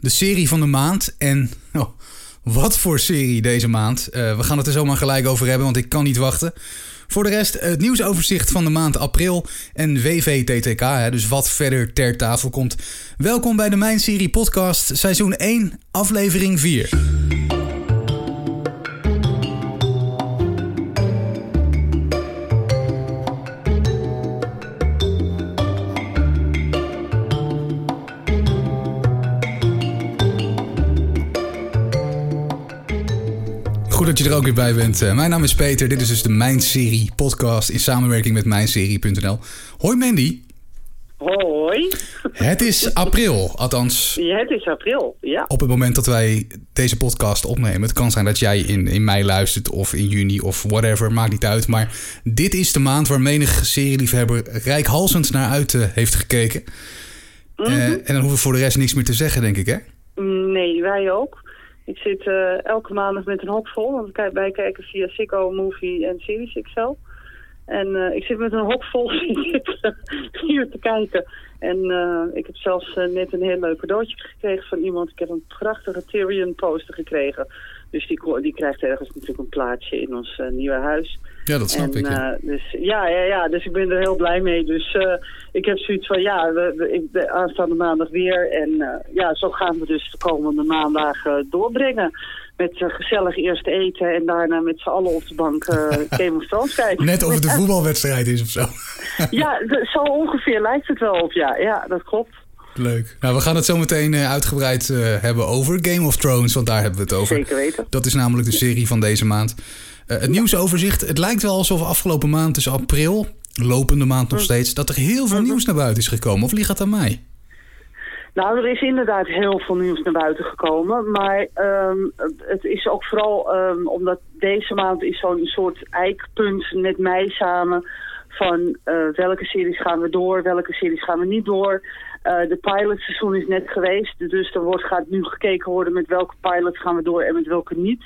de serie van de maand. En oh, wat voor serie deze maand. Uh, we gaan het er zomaar gelijk over hebben, want ik kan niet wachten. Voor de rest het nieuwsoverzicht van de maand april en WVTTK, hè, dus wat verder ter tafel komt. Welkom bij de Mijn Serie podcast, seizoen 1, aflevering 4. Dat je er ook weer bij bent. Uh, mijn naam is Peter. Dit is dus de Mijn Serie podcast in samenwerking met mijnserie.nl. Hoi Mandy. Hoi. Het is april, althans. Ja, het is april, ja. Op het moment dat wij deze podcast opnemen. Het kan zijn dat jij in, in mei luistert of in juni of whatever, maakt niet uit. Maar dit is de maand waar menig serieliefhebber rijkhalsend naar uit uh, heeft gekeken. Mm -hmm. uh, en dan hoeven we voor de rest niks meer te zeggen, denk ik, hè? Nee, wij ook. Ik zit uh, elke maandag met een hok vol, want wij kijken via Sicko, Movie en Series XL. En uh, ik zit met een hok vol hier te kijken. En uh, ik heb zelfs net een heel leuk cadeautje gekregen van iemand. Ik heb een prachtige Tyrion poster gekregen. Dus die, die krijgt ergens natuurlijk een plaatsje in ons nieuwe huis. Ja, dat snap en, ik. Ja. Uh, dus, ja, ja, ja, dus ik ben er heel blij mee. Dus uh, ik heb zoiets van, ja, we, we, ik, de aanstaande maandag weer. En ja, zo gaan we dus de komende maandagen doorbrengen. Met gezellig eerst eten en daarna met z'n allen op de bank Game of Thrones kijken. Net of het een voetbalwedstrijd is of zo. ja, zo ongeveer lijkt het wel op, ja. Ja, dat klopt. Leuk. Nou, we gaan het zo meteen uitgebreid hebben over Game of Thrones, want daar hebben we het over. Zeker weten. Dat is namelijk de serie van deze maand. Uh, het nieuwsoverzicht. Het lijkt wel alsof afgelopen maand, dus april, lopende maand nog steeds, dat er heel veel nieuws naar buiten is gekomen. Of ligt dat aan mij? Nou, er is inderdaad heel veel nieuws naar buiten gekomen. Maar um, het is ook vooral um, omdat deze maand is zo'n soort eikpunt met mij samen. Van uh, welke series gaan we door, welke series gaan we niet door. Uh, de pilotseizoen is net geweest, dus er wordt, gaat nu gekeken worden met welke pilots gaan we door en met welke niet.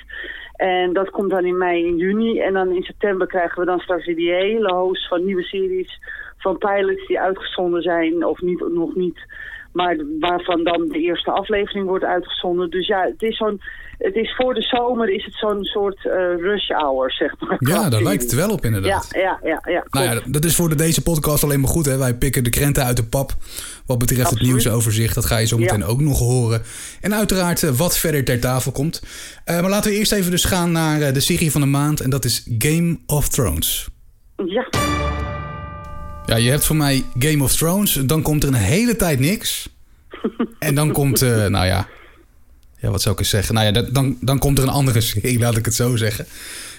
En dat komt dan in mei en juni. En dan in september krijgen we dan straks weer die hele host van nieuwe series van pilots die uitgezonden zijn of niet, nog niet. Maar waarvan dan de eerste aflevering wordt uitgezonden. Dus ja, het is zo'n. Het is voor de zomer is het zo'n soort uh, rush hour, zeg maar. Ja, daar lijkt het wel op inderdaad. Ja, ja, ja. ja nou ja, dat is voor de, deze podcast alleen maar goed. Hè? Wij pikken de krenten uit de pap. Wat betreft Absoluut. het nieuwsoverzicht. Dat ga je zo meteen ja. ook nog horen. En uiteraard uh, wat verder ter tafel komt. Uh, maar laten we eerst even dus gaan naar de serie van de maand. En dat is Game of Thrones. Ja. Ja, je hebt voor mij Game of Thrones. Dan komt er een hele tijd niks. en dan komt, nou ja... Ja, wat zou ik eens zeggen? Nou ja, dan, dan komt er een andere serie, laat ik het zo zeggen.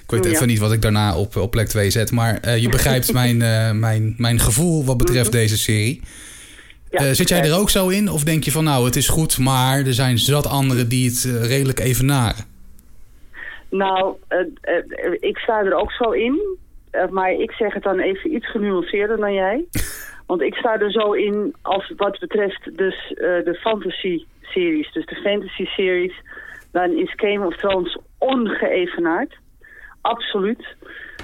Ik weet ja. even niet wat ik daarna op, op plek 2 zet. Maar uh, je begrijpt mijn, uh, mijn, mijn gevoel wat betreft -hmm. deze serie. Ja, zit jij er ook zo in? Of denk je van nou, het is goed, maar er zijn zat anderen die het redelijk evenaren? Nou, ik sta er ook zo in. Maar ik zeg het dan even iets genuanceerder dan jij. Want ik sta er zo in als wat betreft dus de fantasy series, dus de fantasy series, dan is Game of Thrones ongeëvenaard. Absoluut.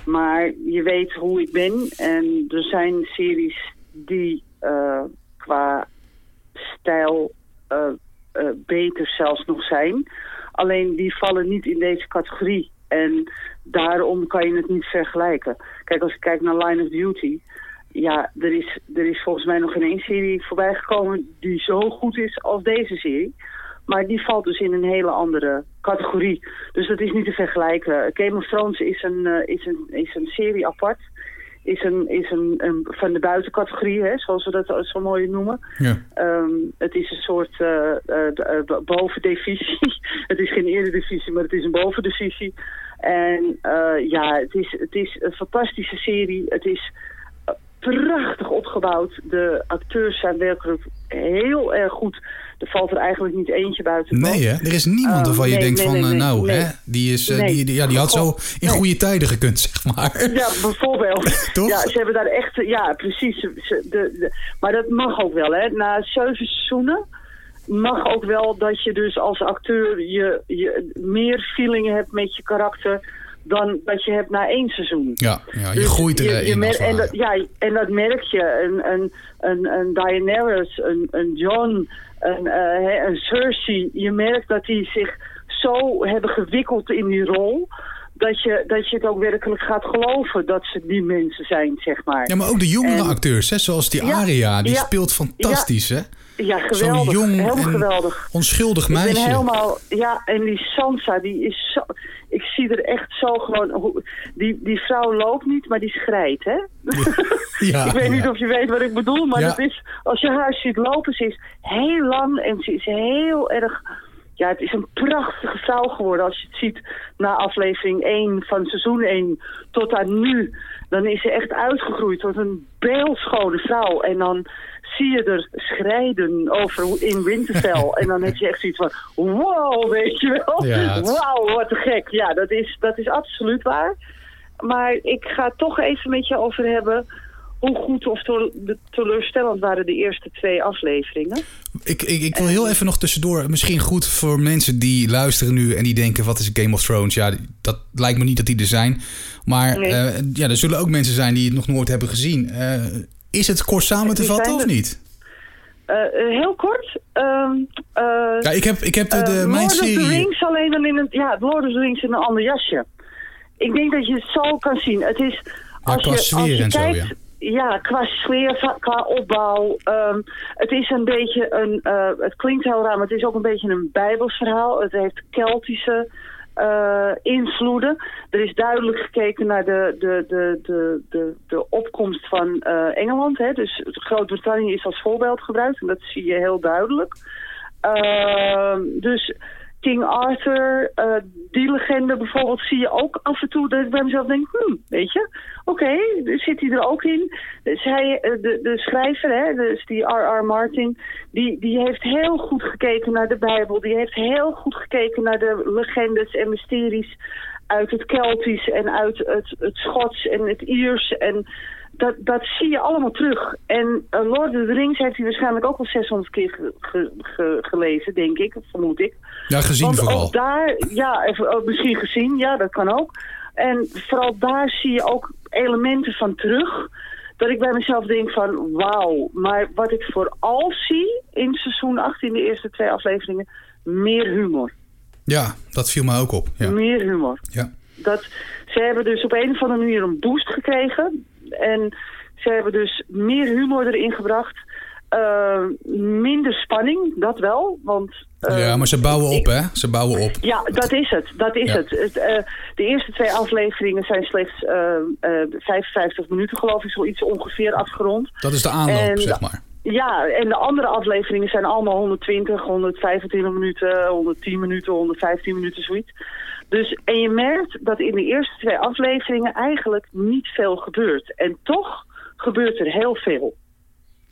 Maar je weet hoe ik ben. En er zijn series die uh, qua stijl uh, beter zelfs nog zijn. Alleen die vallen niet in deze categorie. En daarom kan je het niet vergelijken. Kijk, als ik kijk naar Line of Duty... Ja, er is, er is volgens mij nog geen één serie voorbij gekomen die zo goed is als deze serie. Maar die valt dus in een hele andere categorie. Dus dat is niet te vergelijken. Game of Thrones is een, uh, is een, is een serie apart. Is, een, is een, een van de buitencategorie, hè, zoals we dat zo mooi noemen. Ja. Um, het is een soort uh, uh, bovendivisie. het is geen eredivisie, maar het is een bovendivisie. En ja, het is, het is een fantastische serie. Het is prachtig opgebouwd. De acteurs zijn werkelijk heel erg goed. Er valt er eigenlijk niet eentje buiten. Nee, hè? er is niemand waarvan uh, je nee, denkt nee, van, nee, nou, hè, die, is, uh, die, die, ja, die had zo in goede tijden gekund, zeg maar. Ja, bijvoorbeeld. Toch? Ja, ze hebben daar echt, ja, precies. Ze, de, de, maar dat mag ook wel, hè. Na zeven seizoenen mag ook wel dat je dus als acteur je, je meer feeling hebt met je karakter dan dat je hebt na één seizoen. Ja, ja je dus groeit erin je, je en dat, Ja, en dat merk je. Een, een, een, een Daenerys, een, een John, een, uh, een Cersei. Je merkt dat die zich zo hebben gewikkeld in die rol dat je, dat je het ook werkelijk gaat geloven dat ze die mensen zijn, zeg maar. Ja, maar ook de jongere acteurs, hè, zoals die Aria, die speelt fantastisch, ja, hè? Ja, geweldig. Jong heel geweldig. onschuldig meisje. Ik ben helemaal, ja, en die Sansa, die is zo... Ik zie er echt zo gewoon... Die, die vrouw loopt niet, maar die schrijft, hè? Ja, ik weet niet of je weet wat ik bedoel, maar het is, als je haar ziet lopen, ze is heel lang en ze is heel erg ja, het is een prachtige vrouw geworden. Als je het ziet na aflevering 1 van seizoen 1 tot aan nu. Dan is ze echt uitgegroeid tot een beeldschone vrouw. En dan zie je er schrijden over in Winterfell. en dan heb je echt zoiets van, wow, weet je wel. Ja, Wauw, wat te gek. Ja, dat is, dat is absoluut waar. Maar ik ga het toch even met je over hebben hoe goed of teleurstellend waren de eerste twee afleveringen. Ik, ik, ik wil heel even nog tussendoor, misschien goed voor mensen die luisteren nu en die denken: wat is Game of Thrones? Ja, dat lijkt me niet dat die er zijn. Maar eh, ja, er zullen ook mensen zijn die het nog nooit hebben gezien. Uh, is het kort samen te vatten of niet? Uh, heel kort. Ehm, ja, ik heb, ik heb de, de mijn serie... Lord of the Rings alleen in een... Ja, Lord of the Rings in een ander jasje. Ik denk dat je het zo kan zien. Het is... Als ja, je, als je kijkt, zo, ja ja, qua sfeer, qua opbouw. Um, het is een beetje een, uh, het klinkt heel raar, maar het is ook een beetje een bijbels verhaal. Het heeft Keltische uh, invloeden. Er is duidelijk gekeken naar de, de, de, de, de, de opkomst van uh, Engeland. Hè. Dus Groot-Brittannië is als voorbeeld gebruikt en dat zie je heel duidelijk. Uh, dus King Arthur, uh, die legende bijvoorbeeld, zie je ook af en toe dat ik bij mezelf denk, hm, weet je, oké, zit hij er ook in. Dus hij, eh, de, de schrijver, hè, dus die R.R. Martin, die, die heeft heel goed gekeken naar de Bijbel. Die heeft heel goed gekeken naar de legendes en mysteries uit het Keltisch en uit het, het Schots en het Iers en dat, dat zie je allemaal terug. En uh, Lord of the Rings heeft hij waarschijnlijk ook al 600 keer gelezen, denk ik, vermoed ik. Ja, gezien Want vooral. Ook daar, ja, even, oh, misschien gezien, ja, dat kan ook. En vooral daar zie je ook elementen van terug. Dat ik bij mezelf denk van, wauw. Maar wat ik vooral zie in seizoen 8, in de eerste twee afleveringen, meer humor. Ja, dat viel mij ook op. Ja. Meer humor. Ja. Dat, ze hebben dus op een of andere manier een boost gekregen. En ze hebben dus meer humor erin gebracht. Uh, minder spanning, dat wel. Want, uh, ja, maar ze bouwen op, hè? Ze bouwen op. Ja, dat is het. Dat is het. het uh, de eerste twee afleveringen zijn slechts 55 minuten, geloof ik, zoiets ongeveer afgerond. Dat is de aanloop, zeg maar. Ja, en de andere afleveringen zijn allemaal 120, 125 minuten, 110 minuten, 115 minuten, zoiets. Dus, en je merkt dat in de eerste twee afleveringen eigenlijk niet veel gebeurt. En toch gebeurt er heel veel.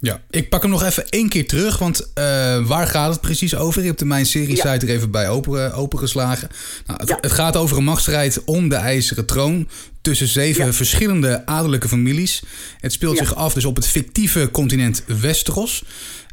Ja, ik pak hem nog even één keer terug, want uh, waar gaat het precies over? Je hebt de mijn serie site er even bij open, opengeslagen. Nou, het, het, gaat over een machtsstrijd om de ijzeren troon tussen zeven ja. verschillende adellijke families. Het speelt zich af dus op het fictieve continent Westeros.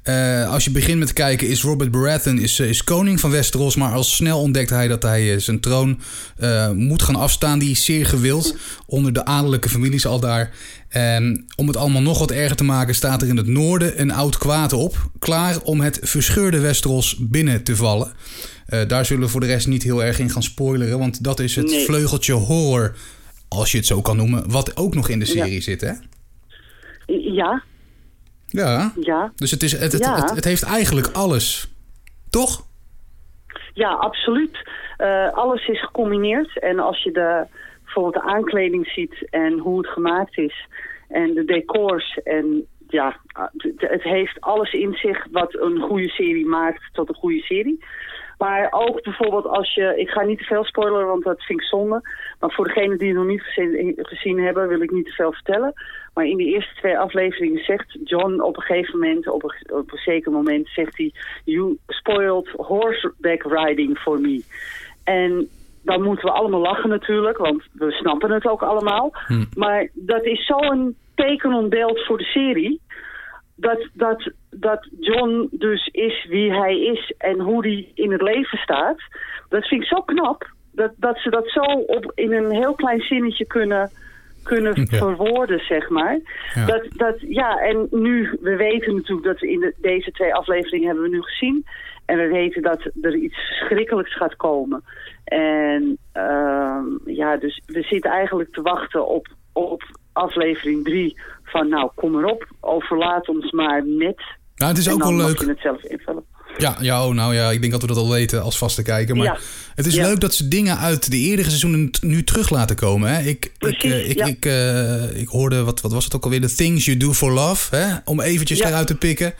Uh, als je begint met kijken, is Robert Baratheon is, is koning van Westeros. Maar al snel ontdekt hij dat hij uh, zijn troon uh, moet gaan afstaan. Die is zeer gewild onder de adellijke families al daar. En om het allemaal nog wat erger te maken, staat er in het noorden een oud kwaad op. Klaar om het verscheurde Westeros binnen te vallen. daar zullen we voor de rest niet heel erg in gaan spoileren. Want dat is het nee. vleugeltje horror, als je het zo kan noemen. Wat ook nog in de serie ja. zit, hè? Ja, ja. ja. Dus het, is, het, het, ja. het, het, heeft eigenlijk alles. Toch? Ja, absoluut. Uh, alles is gecombineerd. En als je de, bijvoorbeeld de aankleding ziet en hoe het gemaakt is. En de decors en ja, het heeft alles in zich wat een goede serie maakt tot een goede serie. Maar ook bijvoorbeeld als je... Ik ga niet te veel spoileren, want dat vind ik zonde. Maar voor degenen die het nog niet gezien, gezien hebben, wil ik niet te veel vertellen. Maar in de eerste twee afleveringen zegt John op een gegeven moment, op een, op een zeker moment, zegt hij... You spoiled horseback riding for me. En dan moeten we allemaal lachen natuurlijk, want we snappen het ook allemaal. Hm. Maar dat is zo'n tekenonbeeld voor de serie dat, dat, dat John dus is wie hij is en hoe hij in het leven staat. Dat vind ik zo knap. dat, dat ze dat zo op, in een heel klein zinnetje kunnen, kunnen Ja. verwoorden, zeg maar. Ja. Dat, dat, ja, en nu, we weten natuurlijk dat we in de, deze twee afleveringen hebben we nu gezien. En we weten dat er iets verschrikkelijks gaat komen. En ehm, ja, dus we zitten eigenlijk te wachten op, op aflevering drie. Van nou, kom maar op, overlaat ons maar net. Nou, het is en ook wel leuk. je het zelf invullen. Ja, ja, oh, nou ja, ik denk dat we dat al weten als vaste kijker. Maar Ja. het is Ja. leuk dat ze dingen uit de eerdere seizoenen nu terug laten komen. Hè? Ik, ik, Precies, eh, ik, ja. ik, eh, ik hoorde, wat, wat was het ook alweer? The Things You Do For Love. Hè? Om eventjes eruit te pikken.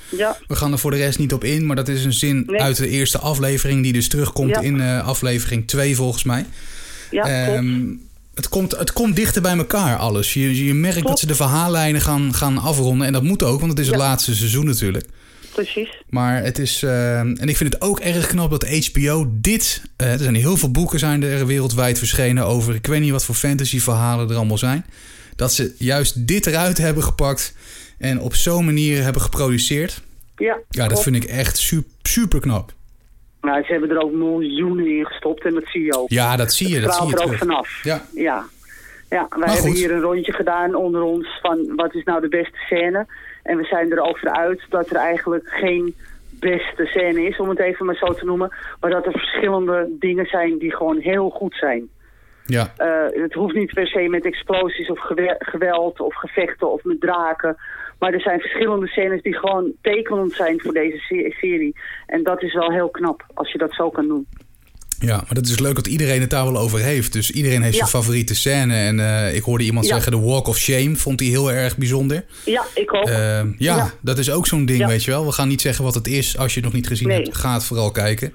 We gaan er voor de rest niet op in. Maar dat is een zin Nee. uit de eerste aflevering. Die dus terugkomt in eh, aflevering 2 volgens mij. ja. Ehm, het, komt, het komt dichter bij elkaar alles. Je, je merkt dat ze de verhaallijnen gaan, gaan afronden. En dat moet ook, want het is het laatste seizoen natuurlijk. Precies. Maar het is. eh, en ik vind het ook erg knap dat HBO dit. eh, er zijn heel veel boeken zijn er wereldwijd verschenen over. Ik weet niet wat voor fantasyverhalen er allemaal zijn. Dat ze juist dit eruit hebben gepakt. En op zo'n manier hebben geproduceerd. Ja, Ja, dat vind ik echt super, super knap. Nou, ze hebben er ook miljoenen in gestopt en dat zie je ook. Ja, dat zie je. Het Dat zie je er ook terug. vanaf. Ja. Ja. Ja, wij Maar hebben goed. hier een rondje gedaan onder ons van wat is nou de beste scène. En we zijn er uit dat er eigenlijk geen beste scène is, om het even maar zo te noemen. Maar dat er verschillende dingen zijn die gewoon heel goed zijn. Ja. Eh, het hoeft niet per se met explosies of gewe- geweld of gevechten of met draken. Maar er zijn verschillende scènes die gewoon tekenend zijn voor deze se- serie. En dat is wel heel knap, als je dat zo kan doen. Ja, maar dat is leuk dat iedereen het daar wel over heeft. Dus iedereen heeft Ja. zijn favoriete scène. En eh, ik hoorde iemand Ja. zeggen: de Walk of Shame vond hij heel erg bijzonder. Ja, ik ook. Eh, ja, Ja. dat is ook zo'n ding, weet je wel. We gaan niet zeggen wat het is. Als je het nog niet gezien Nee. hebt, ga het vooral kijken.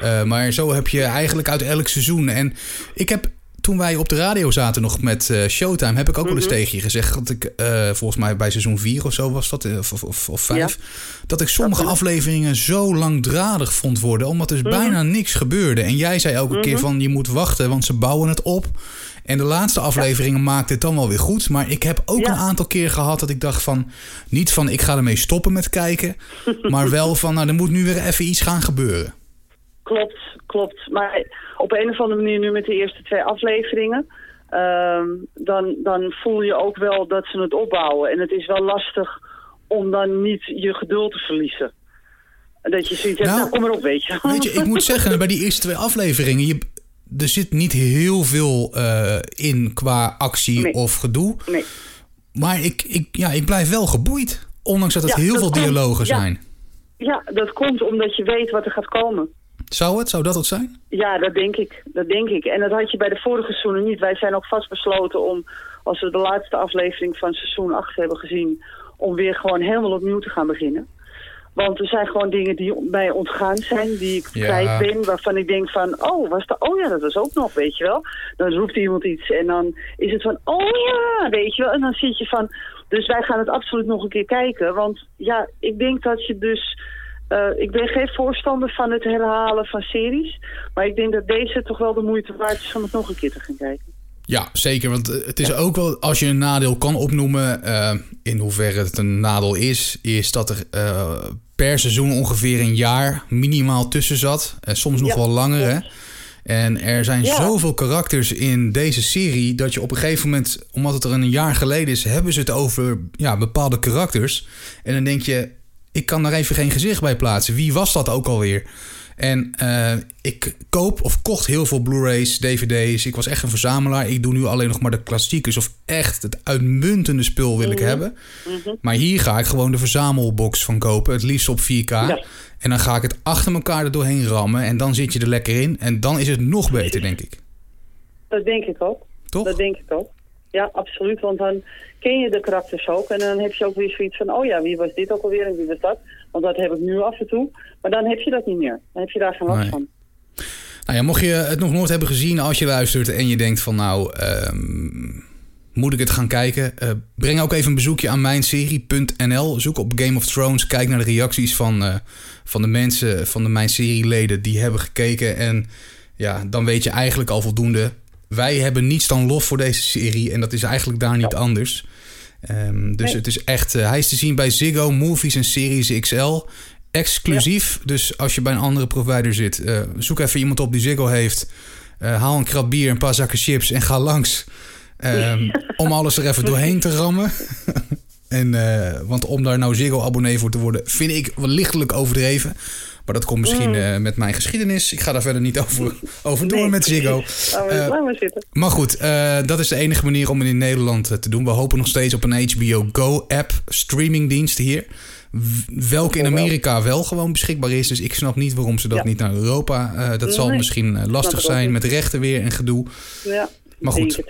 Eh, maar zo heb je eigenlijk uit elk seizoen. En ik heb, toen wij op de radio zaten nog met eh, Showtime... heb ik ook wel eens Mhm. tegen je gezegd... dat ik, eh, volgens mij bij seizoen 4 of zo was dat, eh, of, of, of 5... dat ik sommige afleveringen zo langdradig vond worden... omdat er Mhm. bijna niks gebeurde. En jij zei een keer van, je moet wachten... want ze bouwen het op... En de laatste afleveringen maakte het dan wel weer goed. Maar ik heb ook Ja. een aantal keer gehad dat ik dacht van... niet van ik ga ermee stoppen met kijken... maar wel van nou er moet nu weer even iets gaan gebeuren. Klopt, klopt. Maar op een of andere manier nu met de eerste twee afleveringen... ehm, dan, dan voel je ook wel dat ze het opbouwen. En het is wel lastig om dan niet je geduld te verliezen. Dat je zoiets hebt, Nou, nou, kom maar op, weet je. Weet je, ik moet zeggen, bij die eerste twee afleveringen... Je, er zit niet heel veel eh, in qua actie Nee. of gedoe. Nee. Maar ik, ik, ja, ik blijf wel geboeid. Ondanks dat het Ja, heel dat veel komt. dialogen Ja. zijn. Ja, dat komt omdat je weet wat er gaat komen. Zou het? Zou dat het zijn? Ja, dat denk ik. Dat denk ik. En dat had je bij de vorige seizoenen niet. Wij zijn ook vastbesloten om, als we de laatste aflevering van seizoen 8 hebben gezien, om weer gewoon helemaal opnieuw te gaan beginnen. Want er zijn gewoon dingen die mij ontgaan zijn, die ik Ja. kwijt ben, waarvan ik denk van, oh, was dat, oh ja, dat was ook nog, weet je wel. Dan roept iemand iets en dan is het van, oh ja, weet je wel. En dan zit je van, dus wij gaan het absoluut nog een keer kijken. Want ja, ik denk dat je dus, eh, ik ben geen voorstander van het herhalen van series. Maar ik denk dat deze toch wel de moeite waard is om het nog een keer te gaan kijken. Ja, zeker. Want eh, het is ook wel, als je een nadeel kan opnoemen, eh, in hoeverre het een nadeel is, is dat er per seizoen ongeveer een jaar minimaal tussen zat. En soms nog Ja, wel langer. Hè? En er zijn Ja. zoveel karakters in deze serie dat je op een gegeven moment, omdat het er een jaar geleden is, hebben ze het over ja, bepaalde karakters. En dan denk je, ik kan daar even geen gezicht bij plaatsen. Wie was dat ook alweer? En eh, ik koop of kocht heel veel Blu-rays, DVD's. Ik was echt een verzamelaar. Ik doe nu alleen nog maar de klassiekers of echt het uitmuntende spul wil ik hebben. Maar hier ga ik gewoon de verzamelbox van kopen. Het liefst op 4K. En dan ga ik het achter elkaar er doorheen rammen. En dan zit je er lekker in. En dan is het nog beter, denk ik. Dat denk ik ook. Toch? Dat denk ik ook. Ja, absoluut. Want dan ken je de karakters ook. En dan heb je ook weer zoiets van, oh ja, wie was dit ook alweer en wie was dat? Want dat heb ik nu af en toe. Maar dan heb je dat niet meer. Dan heb je daar geen last Nee. van. Nou ja, mocht je het nog nooit hebben gezien als je luistert en je denkt van nou, ehm, moet ik het gaan kijken? Eh, breng ook even een bezoekje aan mijnserie.nl. Zoek op Game of Thrones, kijk naar de reacties van, eh, van de mensen, van de Mijn Serieleden die hebben gekeken. En ja, dan weet je eigenlijk al voldoende. Wij hebben niets dan lof voor deze serie en dat is eigenlijk daar niet anders. Ehm, dus Nee. het is echt, eh, hij is te zien bij Ziggo, Movies en Series XL. Exclusief. Dus als je bij een andere provider zit, eh, zoek even iemand op die Ziggo heeft. Uh, haal een krab bier, een paar zakken chips en ga langs. Um, om alles er even doorheen te rammen. en, want om daar nou Ziggo-abonnee voor te worden, vind ik wel lichtelijk overdreven. Maar dat komt misschien uh, met mijn geschiedenis. Ik ga daar verder niet over, over door Nee, met Ziggo. Eh, maar goed, eh, dat is de enige manier om het in Nederland eh, te doen. We hopen nog steeds op een HBO Go-app, streamingdienst hier. Welke in Amerika wel gewoon beschikbaar is. Dus ik snap niet waarom ze dat Ja. niet naar Europa. eh, dat zal misschien eh, lastig zijn met rechten weer en gedoe. Ja, Maar goed.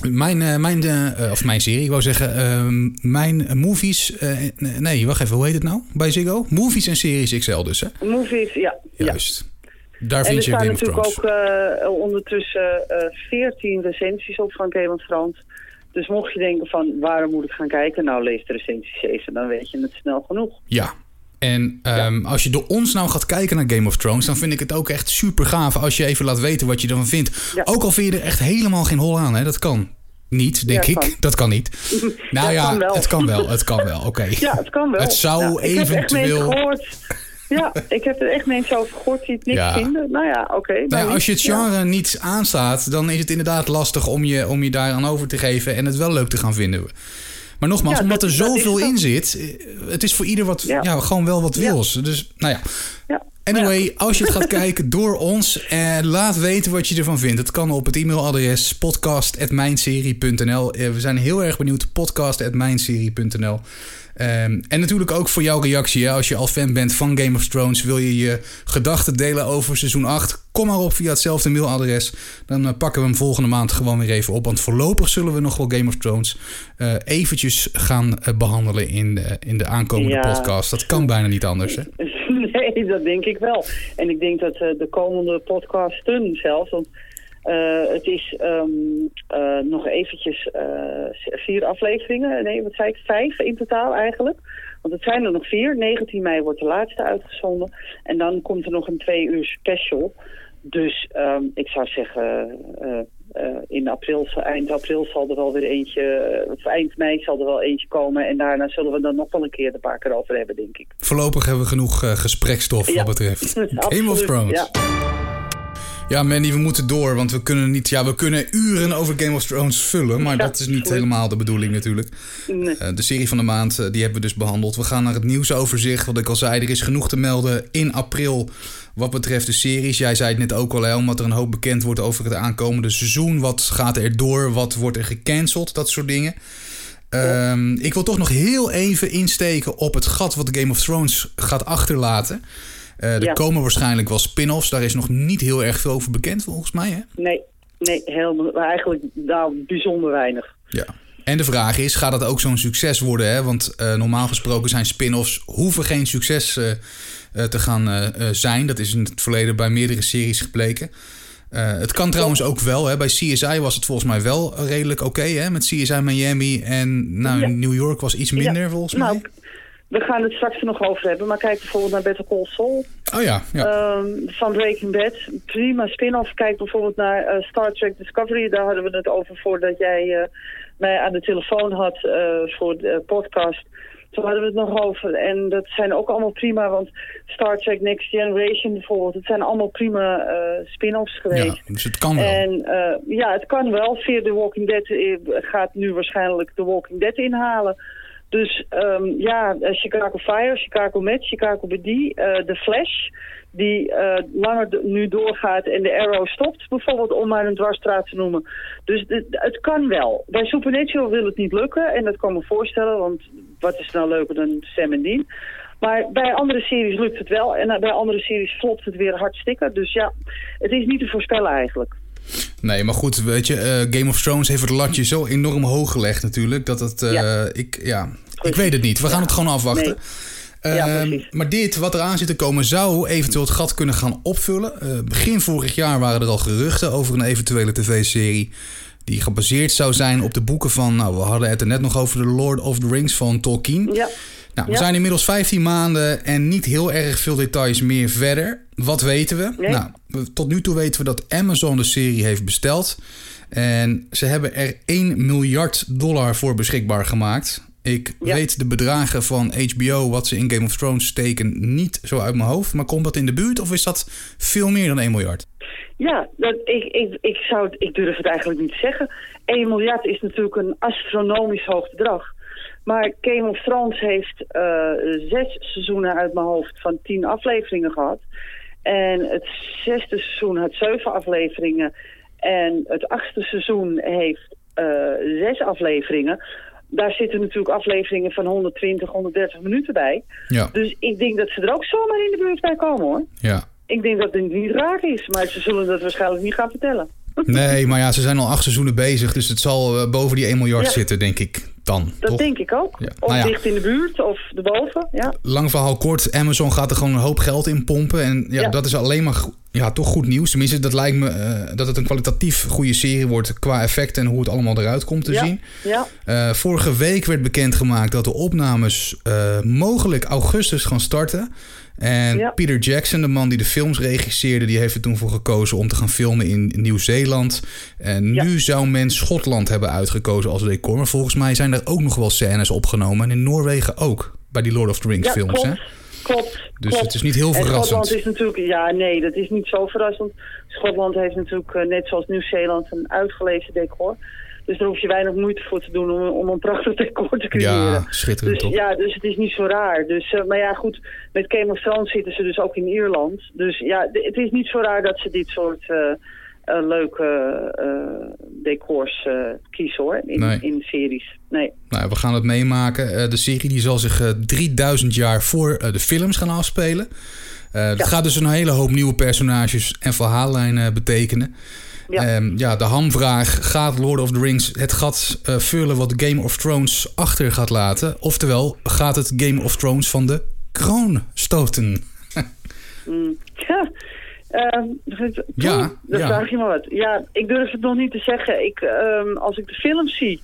Mijn, eh, mijn eh, of mijn serie, ik wou zeggen, ehm, mijn movies. eh, nee, wacht even, hoe heet het nou bij Ziggo? Movies en series XL dus, hè? Movies, ja. ja. Juist. Daar En er vind je staan Game of natuurlijk ook eh, ondertussen eh 14 recensies op van Game of Thrones. Dus mocht je denken van waarom moet ik gaan kijken? Nou, lees de recensies even, dan weet je het snel genoeg. Ja. En ehm, als je door ons nou gaat kijken naar Game of Thrones, dan vind ik het ook echt super gaaf als je even laat weten wat je ervan vindt. Ja. Ook al vind je er echt helemaal geen hol aan, hè? Dat kan niet, denk Ja, ik. kan. Dat kan niet. Nou Ja, kan het kan wel. Het kan wel. Oké. Ja, het kan wel. Het zou Ja, ik heb echt eventueel-. Ja, ik heb er echt mensen over gehoord die het niks Ja. vinden. Nou ja, oké. Nou ja, als je het. Ja. genre niet aanstaat, dan is het inderdaad lastig om je, om je daaraan over te geven en het wel leuk te gaan vinden. Maar nogmaals, Ja, omdat dat- er zoveel in zit, eh, het is voor ieder wat, ja. Ja. gewoon wel wat wils. Dus, nou ja. Ja. Anyway, als je het gaat kijken door ons, eh, laat weten wat je ervan vindt. Het kan op het e-mailadres podcast.mijnserie.nl. Eh, we zijn heel erg benieuwd, podcast.mijnserie.nl. Ehm, en natuurlijk ook voor jouw reactie. Hè? Als je al fan bent van Game of Thrones, wil je je gedachten delen over seizoen 8. Kom maar op via hetzelfde mailadres. Dan eh, pakken we hem volgende maand gewoon weer even op. Want voorlopig zullen we nog wel Game of Thrones eh, eventjes gaan eh, behandelen in de, in de aankomende Ja. podcast. Dat kan bijna niet anders. Hè? Nee, dat denk ik wel. En ik denk dat de komende podcasten zelfs, want eh, het is ehm, eh, nog eventjes eh, vier afleveringen. Nee, wat zei ik? Vijf in totaal eigenlijk. Want het zijn er nog vier. 19 mei wordt de laatste uitgezonden. En dan komt er nog een twee uur special. Dus ehm, ik zou zeggen, in april, eind april zal er wel weer eentje, of eind mei zal er wel eentje komen. En daarna zullen we dan nog wel een keer een paar keer over hebben, denk ik. Voorlopig hebben we genoeg gesprekstof Ja. wat betreft Game of Thrones. ja. Ja, Mandy, we moeten door, want we kunnen niet. Ja, we kunnen uren over Game of Thrones vullen, maar Ja, dat is niet helemaal de bedoeling natuurlijk. Nee. Eh, de serie van de maand, eh, die hebben we dus behandeld. We gaan naar het nieuwsoverzicht. Wat ik al zei, er is genoeg te melden in april wat betreft de series. Jij zei het net ook al, hè, omdat er een hoop bekend wordt over het aankomende seizoen. Wat gaat er door? Wat wordt er gecanceld? Dat soort dingen. Ehm, ik wil toch nog heel even insteken op het gat wat Game of Thrones gaat achterlaten. Eh, er Ja. komen waarschijnlijk wel spin-offs. Daar is nog niet heel erg veel over bekend, volgens mij. Hè? Nee, nee, helemaal, eigenlijk nou, bijzonder weinig. Ja. En de vraag is, gaat dat ook zo'n succes worden? Hè? Want eh, normaal gesproken zijn spin-offs hoeven geen succes eh, te gaan zijn. Dat is in het verleden bij meerdere series gebleken. Het kan trouwens ook wel. Hè? Bij CSI was het volgens mij wel redelijk oké. hè? Met CSI Miami en nou, Ja. New York was iets minder Ja, volgens nou, mij. We gaan het straks er nog over hebben, maar kijk bijvoorbeeld naar Better Call Saul Oh ja, ja. ehm, van Breaking Bad. Prima spin-off. Kijk bijvoorbeeld naar eh, Star Trek Discovery. Daar hadden we het over voordat jij eh, mij aan de telefoon had eh, voor de podcast. Toen hadden we het nog over. En dat zijn ook allemaal prima, want Star Trek Next Generation bijvoorbeeld, het zijn allemaal prima spin-offs geweest. ja. Dus het kan wel. En ja, het kan wel. Fear the Walking Dead gaat nu waarschijnlijk The Walking Dead inhalen. Dus ehm, ja, eh, Chicago Fire, Chicago Med, Chicago BD, eh The Flash... die eh, langer nu doorgaat en de Arrow stopt, bijvoorbeeld om maar een dwarsstraat te noemen. Dus het kan wel. Bij Supernatural wil het niet lukken en dat kan me voorstellen, want wat is nou leuker dan Sam en Dean... Maar bij andere series lukt het wel en bij andere series flopt het weer hartstikke. Dus ja, het is niet te voorspellen eigenlijk. Nee, maar goed, weet je, eh, Game of Thrones heeft het latje zo enorm hoog gelegd natuurlijk. Dat het, eh, Ja. ik, ja, ik weet het niet. We gaan Ja. het gewoon afwachten. Nee. Ja, Ehm, maar dit, wat eraan zit te komen, zou eventueel het gat kunnen gaan opvullen. Eh, begin vorig jaar waren er al geruchten over een eventuele tv-serie... die gebaseerd zou zijn op de boeken van... nou, we hadden het er net nog over de Lord of the Rings van Tolkien. Ja, Nou, we Ja. zijn inmiddels 15 maanden en niet heel erg veel details meer verder. Wat weten we? Nee. Nou, tot nu toe weten we dat Amazon de serie heeft besteld. En ze hebben er 1 miljard dollar voor beschikbaar gemaakt. Ik Ja. weet de bedragen van HBO, wat ze in Game of Thrones steken, niet zo uit mijn hoofd. Maar komt dat in de buurt of is dat veel meer dan 1 miljard? Ja, dat, ik, ik, ik, zou, ik durf het eigenlijk niet te zeggen. 1 miljard is natuurlijk een astronomisch hoog bedrag. Maar Game of Thrones heeft uh, zes seizoenen uit mijn hoofd van tien afleveringen gehad. En het zesde seizoen had zeven afleveringen. En het achtste seizoen heeft uh, zes afleveringen. Daar zitten natuurlijk afleveringen van 120, 130 minuten bij. Ja. Dus ik denk dat ze er ook zomaar in de buurt bij komen hoor. Ja. Ik denk dat het niet raar is, maar ze zullen dat waarschijnlijk niet gaan vertellen. Nee, maar ja, ze zijn al acht seizoenen bezig, dus het zal uh, boven die 1 miljard Ja. zitten, denk ik dan. Dat toch? denk ik ook. Ja. Of Nou ja. dicht in de buurt of erboven. Ja. Lang verhaal kort, Amazon gaat er gewoon een hoop geld in pompen. En ja, Ja. dat is alleen maar ja, toch goed nieuws. Tenminste, dat lijkt me eh, dat het een kwalitatief goede serie wordt qua effect en hoe het allemaal eruit komt te zien. Ja. Eh, vorige week werd bekendgemaakt dat de opnames eh, mogelijk augustus gaan starten. En Ja. Peter Jackson, de man die de films regisseerde, die heeft er toen voor gekozen om te gaan filmen in Nieuw-Zeeland. En Ja. nu zou men Schotland hebben uitgekozen als decor. Maar volgens mij zijn er ook nog wel scènes opgenomen. En in Noorwegen ook, bij die Lord of the Rings Ja, films. klopt. Hè? Klopt. Dus klopt. het is niet heel En verrassend. Schotland is natuurlijk, ja nee, dat is niet zo verrassend. Schotland heeft natuurlijk eh, net zoals Nieuw-Zeeland een uitgelezen decor. Dus daar hoef je weinig moeite voor te doen om, om een prachtig decor te creëren. Ja, schitterend Dus toch? ja, dus het is niet zo raar. Dus, eh, maar ja, goed, met Game of Thrones zitten ze dus ook in Ierland. Dus ja, het is niet zo raar dat ze dit soort eh, eh, leuke decors kiezen hoor, in, Nee. in series. Nee. Nou, we gaan het meemaken. De serie die zal zich eh, 3000 jaar voor de films gaan afspelen. Dat Ja. gaat dus een hele hoop nieuwe personages en verhaallijnen betekenen. Ja. Ehm, ja, de hamvraag: gaat Lord of the Rings het gat eh, vullen wat Game of Thrones achter gaat laten? Oftewel, gaat het Game of Thrones van de kroon stoten? Mm. Ja, dat- Ja, ja. vraag je me wat. Ja, ik durf het nog niet te zeggen. Ik, ehm, als ik de film zie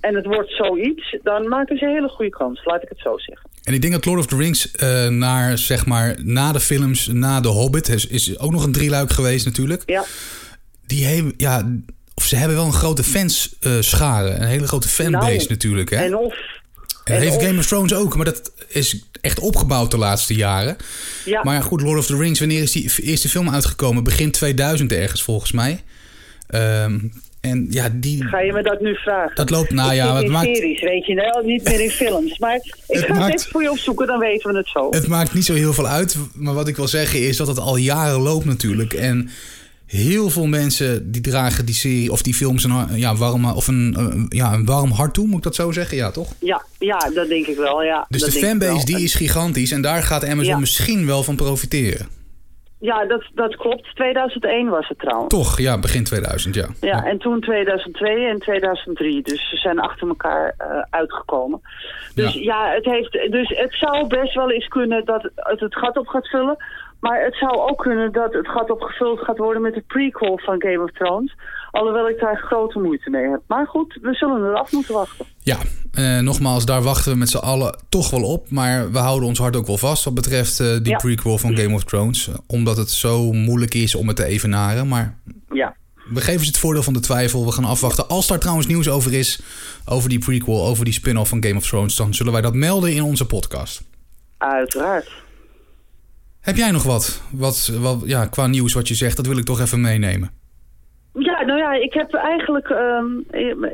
en het wordt zoiets, dan maken ze een hele goede kans. Laat ik het zo zeggen. En ik denk dat Lord of the Rings eh, naar, zeg maar, na de films, na The Hobbit, is, is ook nog een drieluik geweest natuurlijk. Ja, die hebben, ja, of ze hebben wel een grote fans eh, een hele grote fanbase Nou, natuurlijk. Hè? en of... En en heeft of- Game of Thrones ook, maar dat is echt opgebouwd de laatste jaren. Ja, Maar ja, goed, Lord of the Rings, wanneer is die eerste film uitgekomen? Begin 2000 ergens volgens mij. Ehm, en ja, die, ga je me dat nu vragen? dat loopt, nou ja, het in maakt, series, weet je wel, niet meer in films. Maar ik Het ga maakt- het even voor je opzoeken, dan weten we het zo. het maakt niet zo heel veel uit. Maar wat ik wil zeggen is dat het al jaren loopt natuurlijk. En heel veel mensen die dragen die serie of die films een, ja, warm, of een, een- ja, een warm hart toe, moet ik dat zo zeggen? Ja, toch? Ja, ja, dat denk ik wel, ja. Dus dat de fanbase die is gigantisch en daar gaat Amazon Ja. misschien wel van profiteren. Ja, dat, dat klopt. 2001 was het trouwens. Toch, ja, begin 2000, ja. Ja, en toen 2002 en 2003. Dus ze zijn achter elkaar eh, uitgekomen. Dus Ja. ja. het heeft, dus het zou best wel eens kunnen dat het het gat op gaat vullen. Maar het zou ook kunnen dat het gat opgevuld gaat worden met de prequel van Game of Thrones. Alhoewel ik daar grote moeite mee heb. Maar goed, we zullen er af moeten wachten. Ja, eh, nogmaals, daar wachten we met z'n allen toch wel op. Maar we houden ons hart ook wel vast wat betreft eh, die Ja. prequel van Game of Thrones. Omdat het zo moeilijk is om het te evenaren. Maar Ja, we geven ze het voordeel van de twijfel. We gaan afwachten. Als daar trouwens nieuws over is, over die prequel, over die spin-off van Game of Thrones... dan zullen wij dat melden in onze podcast. uiteraard. Heb jij nog wat, wat, wat ja, qua nieuws wat je zegt? Dat wil ik toch even meenemen. Ja, nou ja, ik heb eigenlijk, ehm,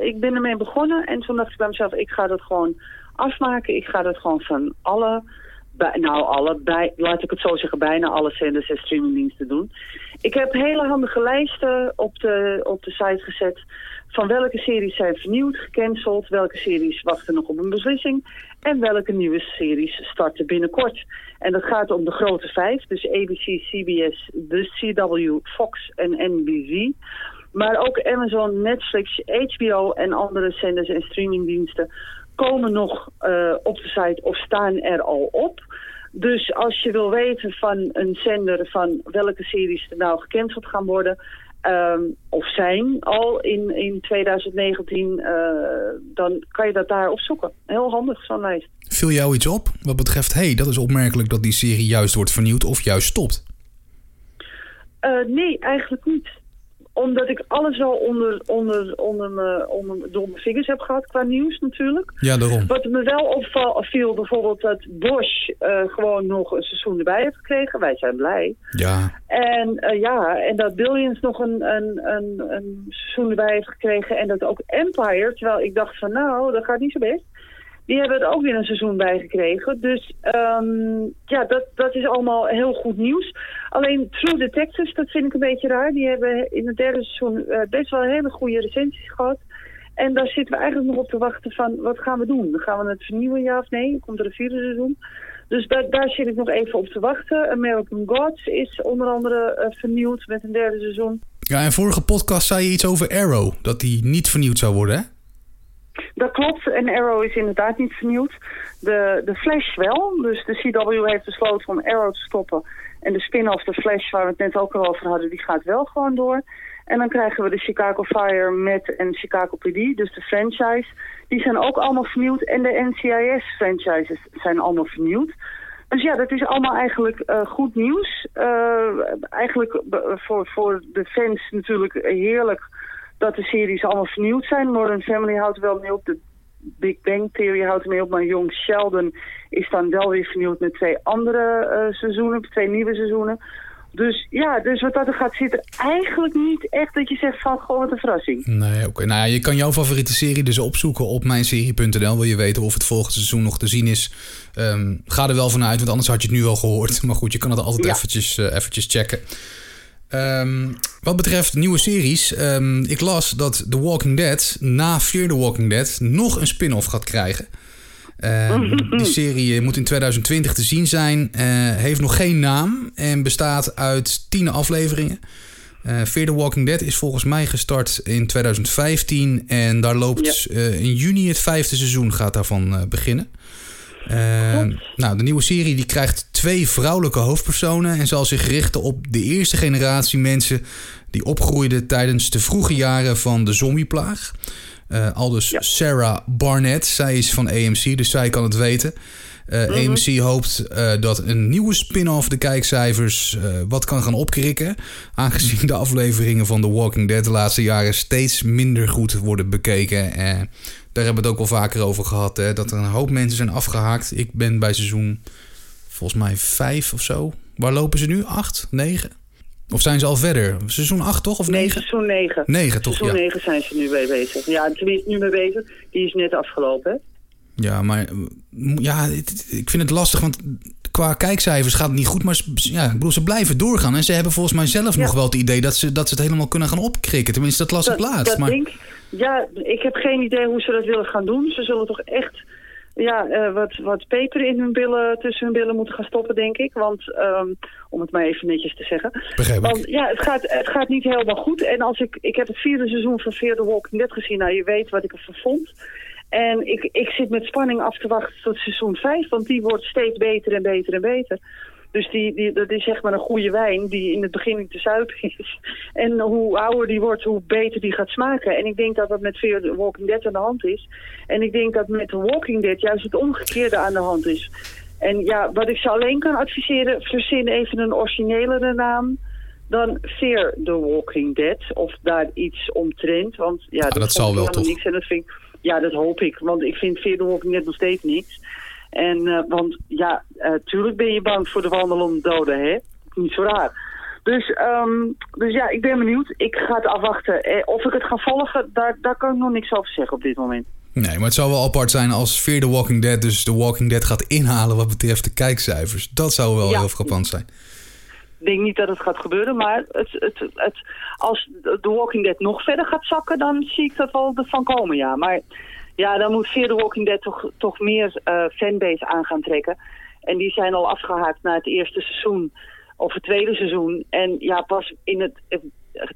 ik ben ermee begonnen en toen dacht ik bij mezelf, ik ga dat gewoon afmaken. Ik ga dat gewoon van alle, bij, nou alle, bij, laat ik het zo zeggen, bijna alle zenders en streamingdiensten doen. Ik heb hele handige lijsten op de, op de site gezet van welke series zijn vernieuwd, gecanceld, welke series wachten nog op een beslissing en welke nieuwe series starten binnenkort. En dat gaat om de grote vijf, dus ABC, CBS, de CW, Fox en NBC. Maar ook Amazon, Netflix, HBO en andere zenders en streamingdiensten komen nog eh, op de site of staan er al op. Dus als je wil weten van een zender van welke series er nou gecanceld gaan worden... ehm, of zijn al in, in 2019, eh, dan kan je dat daar opzoeken. Heel handig, zo'n lijst. Viel jou iets op wat betreft... hey, dat is opmerkelijk dat die serie juist wordt vernieuwd of juist stopt? Eh, nee, eigenlijk niet. Omdat ik alles wel onder, onder, onder, me, onder, door mijn vingers heb gehad qua nieuws natuurlijk. Ja, daarom. Wat me wel opviel bijvoorbeeld dat Bosch uh, gewoon nog een seizoen erbij heeft gekregen. Wij zijn blij. Ja. En uh, ja, en dat Billions nog een, een, een, een seizoen erbij heeft gekregen. En dat ook Empire, terwijl ik dacht van nou, dat gaat niet zo best. Die hebben er ook weer een seizoen bij gekregen. Dus um, ja, dat, dat is allemaal heel goed nieuws. Alleen True Detectives, dat vind ik een beetje raar. Die hebben in het derde seizoen uh, best wel hele goede recensies gehad. En daar zitten we eigenlijk nog op te wachten van, wat gaan we doen? Gaan we het vernieuwen, ja of nee? Komt er een vierde seizoen? Dus daar, daar zit ik nog even op te wachten. American Gods is onder andere uh, vernieuwd met een derde seizoen. Ja, en vorige podcast zei je iets over Arrow. Dat die niet vernieuwd zou worden, hè? Dat klopt. En Arrow is inderdaad niet vernieuwd. De, de Flash wel. Dus de CW heeft besloten om Arrow te stoppen. En de spin-off, de Flash, waar we het net ook al over hadden, die gaat wel gewoon door. En dan krijgen we de Chicago Fire met en Chicago PD, dus de franchise. Die zijn ook allemaal vernieuwd. En de NCIS-franchises zijn allemaal vernieuwd. Dus ja, dat is allemaal eigenlijk uh, goed nieuws. Uh, eigenlijk voor, voor de fans natuurlijk heerlijk dat de series allemaal vernieuwd zijn. Modern Family houdt wel mee op. De Big Bang Theory houdt mee op. Maar Young Sheldon is dan wel weer vernieuwd met twee andere uh, seizoenen. Twee nieuwe seizoenen. Dus ja, dus wat dat er gaat zitten, eigenlijk niet echt dat je zegt van gewoon wat een verrassing. Nee, oké. Okay. Nou ja, je kan jouw favoriete serie dus opzoeken op mijnserie.nl. Wil je weten of het volgende seizoen nog te zien is? Um, ga er wel vanuit, want anders had je het nu al gehoord. Maar goed, je kan het altijd ja. eventjes, uh, eventjes checken. Um, wat betreft nieuwe series, um, ik las dat The Walking Dead na Fear the Walking Dead nog een spin-off gaat krijgen. Um, die serie moet in 2020 te zien zijn, uh, heeft nog geen naam en bestaat uit tien afleveringen. Uh, Fear the Walking Dead is volgens mij gestart in 2015 en daar loopt ja. uh, in juni het vijfde seizoen gaat daarvan beginnen. Uh, nou, de nieuwe serie die krijgt twee vrouwelijke hoofdpersonen en zal zich richten op de eerste generatie mensen die opgroeiden tijdens de vroege jaren van de zombieplaag. Uh, al dus ja. Sarah Barnett, zij is van AMC, dus zij kan het weten. Uh, mm -hmm. AMC hoopt uh, dat een nieuwe spin-off de kijkcijfers wat kan gaan opkrikken. Aangezien de afleveringen van The Walking Dead de laatste jaren steeds minder goed worden bekeken. Daar hebben we het ook wel vaker over gehad. Hè, dat er een hoop mensen zijn afgehaakt. Ik ben bij seizoen volgens mij vijf of zo. Waar lopen ze nu? Acht? Negen? Of zijn ze al verder? Seizoen 8 toch? Of 9? Nee, seizoen 9. 9 toch? Seizoen ja. 9 zijn ze nu mee bezig. Ja, is nu mee bezig. Die is net afgelopen. Ja, maar ja, ik vind het lastig, want qua kijkcijfers gaat het niet goed. Maar ja, ik bedoel, ze blijven doorgaan. En ze hebben volgens mij zelf ja. nog wel het idee dat ze, dat ze het helemaal kunnen gaan opkrikken. Tenminste, dat las ik laatst. Dat maar... denk, ja, ik heb geen idee hoe ze dat willen gaan doen. Ze zullen toch echt ja, uh, wat, wat peper in hun billen, tussen hun billen moeten gaan stoppen, denk ik. Want, um, om het maar even netjes te zeggen. Begrijp Want ja, het gaat, het gaat niet helemaal goed. En als ik, ik heb het vierde seizoen van Fear the Walking Dead gezien. Nou, je weet wat ik ervan vond. En ik, ik zit met spanning af te wachten tot seizoen 5, want die wordt steeds beter en beter en beter. Dus die, die, dat is zeg maar een goede wijn die in het begin niet te zuipen is. En hoe ouder die wordt, hoe beter die gaat smaken. En ik denk dat dat met Fear the Walking Dead aan de hand is. En ik denk dat met The Walking Dead juist het omgekeerde aan de hand is. En ja, wat ik ze alleen kan adviseren, verzin even een originelere naam dan Fear the Walking Dead. Of daar iets omtrent. Want ja, ah, dat, dat zal wel toch. Niks en dat vind ik, ja, dat hoop ik. Want ik vind the Walking Dead nog steeds niks. En, uh, want ja, uh, tuurlijk ben je bang voor de wandelende doden, hè? Niet zo raar. Dus, um, dus ja, ik ben benieuwd. Ik ga het afwachten. Eh, of ik het ga volgen, daar, daar kan ik nog niks over zeggen op dit moment. Nee, maar het zou wel apart zijn als Fear the Walking Dead dus The Walking Dead gaat inhalen wat betreft de kijkcijfers. Dat zou wel ja. heel frappant zijn. Denk niet dat het gaat gebeuren, maar het, het, het, als The Walking Dead nog verder gaat zakken, dan zie ik dat wel ervan komen, ja. Maar ja, dan moet Fear the Walking Dead toch, toch meer uh, fanbase aan gaan trekken. En die zijn al afgehaakt na het eerste seizoen of het tweede seizoen. En ja, pas in het,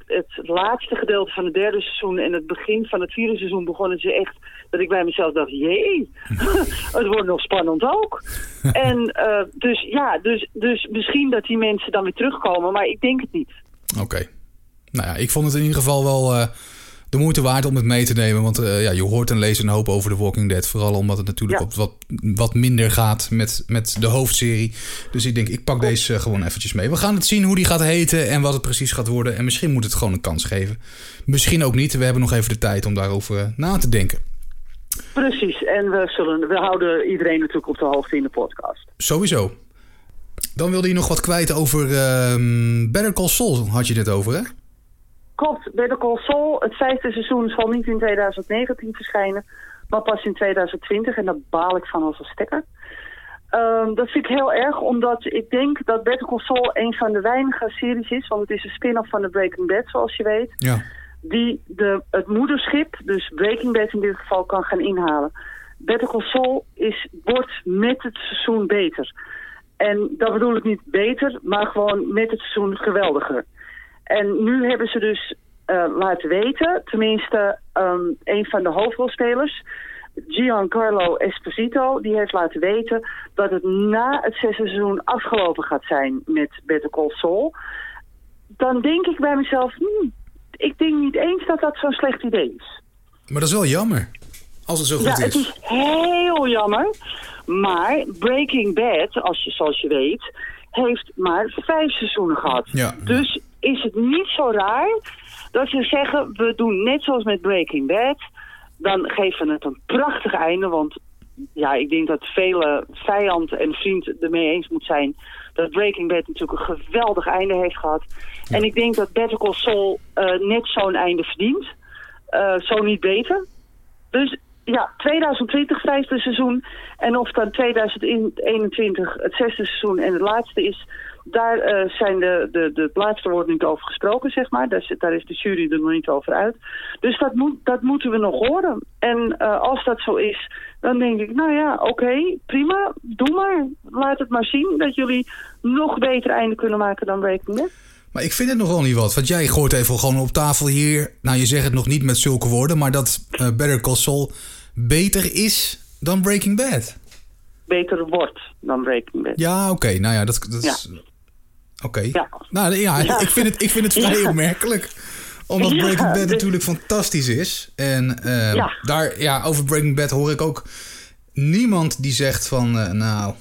het, laatste gedeelte van het derde seizoen en het begin van het vierde seizoen begonnen ze echt... dat ik bij mezelf dacht, jee, het wordt nog spannend ook. en uh, dus ja, dus, dus misschien dat die mensen dan weer terugkomen, maar ik denk het niet. Oké. Okay. Nou ja, ik vond het in ieder geval wel... Uh de moeite waard om het mee te nemen. Want uh, ja, je hoort en leest een hoop over The Walking Dead. Vooral omdat het natuurlijk Ja. op wat, wat minder gaat met, met de hoofdserie. Dus ik denk, ik pak deze eh, gewoon eventjes mee. We gaan het zien hoe die gaat heten en wat het precies gaat worden. En misschien moet het gewoon een kans geven. Misschien ook niet. We hebben nog even de tijd om daarover eh, na te denken. Precies, en we, zullen, we houden iedereen natuurlijk op de hoogte in de podcast. Sowieso. Dan wilde je nog wat kwijt over ehm Better Call Saul, had je dit over, hè? Klopt, Better Call Saul, het vijfde seizoen zal niet in 2019 verschijnen, maar pas in 2020 en daar baal ik van als een stekker. Ehm, dat vind ik heel erg, omdat ik denk dat Better Call Saul een van de weinige series is, want het is een spin-off van de Breaking Bad, zoals je weet, Ja. die de, het moederschip, dus Breaking Bad in dit geval, kan gaan inhalen. Better Call Saul is, wordt met het seizoen beter. En dat bedoel ik niet beter, maar gewoon met het seizoen geweldiger. En nu hebben ze dus eh, laten weten, tenminste ehm, een van de hoofdrolspelers, Giancarlo Esposito, die heeft laten weten dat het na het zesde seizoen afgelopen gaat zijn met Better Call Saul. Dan denk ik bij mezelf, hmm, ik denk niet eens dat dat zo'n slecht idee is. Maar dat is wel jammer. Als het zo goed Ja, is. het is heel jammer. Maar Breaking Bad, als je, zoals je weet, heeft maar vijf seizoenen gehad. Ja. Dus is het niet zo raar dat ze zeggen, we doen net zoals met Breaking Bad. Dan geven we het een prachtig einde, want ja, ik denk dat vele vijand en vriend ermee eens moet zijn dat Breaking Bad natuurlijk een geweldig einde heeft gehad. En ik denk dat Better Call Saul eh, net zo'n einde verdient. Eh, zo niet beter. Dus ja, 2020 vijfde seizoen. En of dan 2021 het zesde seizoen en het laatste is... Daar eh, zijn de, de, de, het laatste wordt niet over gesproken, zeg maar. Daar, zit- daar is de jury er nog niet over uit. Dus dat, moet, dat moeten we nog horen. En eh, als dat zo is, dan denk ik, nou ja, oké, prima, doe maar. Laat het maar zien dat jullie nog beter einde kunnen maken dan Breaking Bad. Maar ik vind het nogal niet wat. Want jij gooit even gewoon op tafel hier. Nou, je zegt het nog niet met zulke woorden. Maar dat eh, Better Call Saul beter is dan Breaking Bad. Beter wordt dan Breaking Bad. Ja, oké. Nou ja, dat, dat is... Oké. Ja. Nou ja, Ja. Ik, vind het, ik vind het vrij opmerkelijk. Omdat Breaking Bad natuurlijk fantastisch is. En eh, Ja. daar, ja, over Breaking Bad hoor ik ook niemand die zegt van... eh, nou,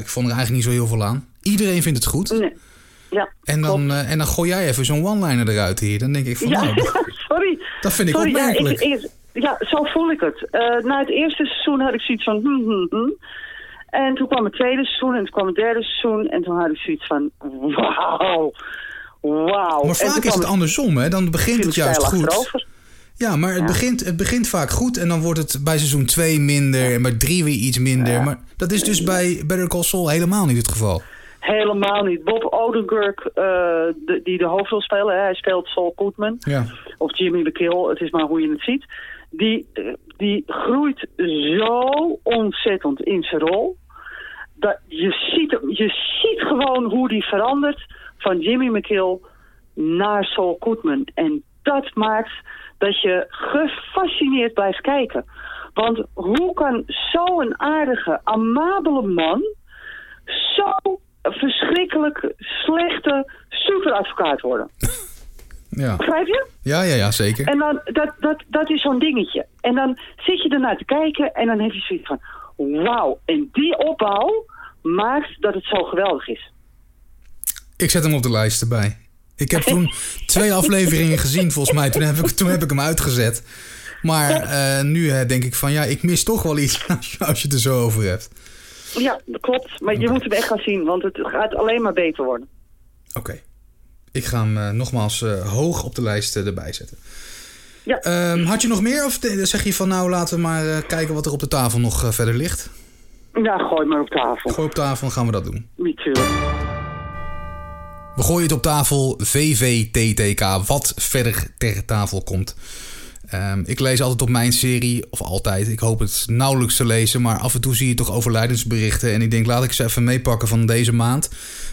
ik vond er eigenlijk niet zo heel veel aan. Iedereen vindt het goed. Nee. Ja, En dan, eh, en dan gooi jij even zo'n one-liner eruit hier. Dan denk ik van, Ja, nou, sorry. dat vind ik sorry, ja, opmerkelijk. ik- ik- Ja, zo voel ik het. Eh, na het eerste seizoen had ik zoiets van... Hmm, hmm, hmm. En toen kwam het tweede seizoen en toen kwam het derde seizoen. En toen had ik zoiets van... Wauw. Wauw. Maar vaak is het andersom, hè? Dan begint het juist goed. achterover. Ja, maar het, Ja. Begint, het begint vaak goed en dan wordt het bij seizoen 2 minder en bij 3 weer iets minder. Maar dat is dus bij Better Call Saul helemaal niet het geval. Helemaal niet. Bob Odenkirk, eh, de, die de hoofdrol speelt, hè, hij speelt Saul Goodman. Ja. Of Jimmy McKill, het is maar hoe je het ziet. Die, die groeit zo ontzettend in zijn rol. Dat je, ziet, je ziet gewoon hoe die verandert van Jimmy McKill naar Saul Goodman. En dat maakt dat je gefascineerd blijft kijken. Want hoe kan zo'n aardige, amabele man zo verschrikkelijk slechte superadvocaat worden? Ja, Begrijp je? ja, ja, ja zeker. En dan, dat, dat, dat is zo'n dingetje. En dan zit je ernaar te kijken en dan heb je zoiets van... Wauw, en die opbouw maakt dat het zo geweldig is. Ik zet hem op de lijst erbij. Ik heb toen twee afleveringen gezien, volgens mij. Toen heb ik, toen heb ik hem uitgezet. Maar eh, nu denk ik van ja, ik mis toch wel iets als je, als je het er zo over hebt. Ja, dat klopt. Maar je moet hem echt gaan zien, want het gaat alleen maar beter worden. Oké. Ik ga hem eh, nogmaals eh, hoog op de lijst eh, erbij zetten. Ja. Ehm, had je nog meer of zeg je van nou laten we maar kijken wat er op de tafel nog verder ligt? Ja, gooi maar op tafel. Gooi op tafel, dan gaan we dat doen. Natuurlijk. We gooien het op tafel VVTTK, wat verder ter tafel komt. Ehm, ik lees altijd op mijn serie, of altijd, ik hoop het nauwelijks te lezen, maar af en toe zie je toch overlijdensberichten. En ik denk, laat ik ze even meepakken van deze maand.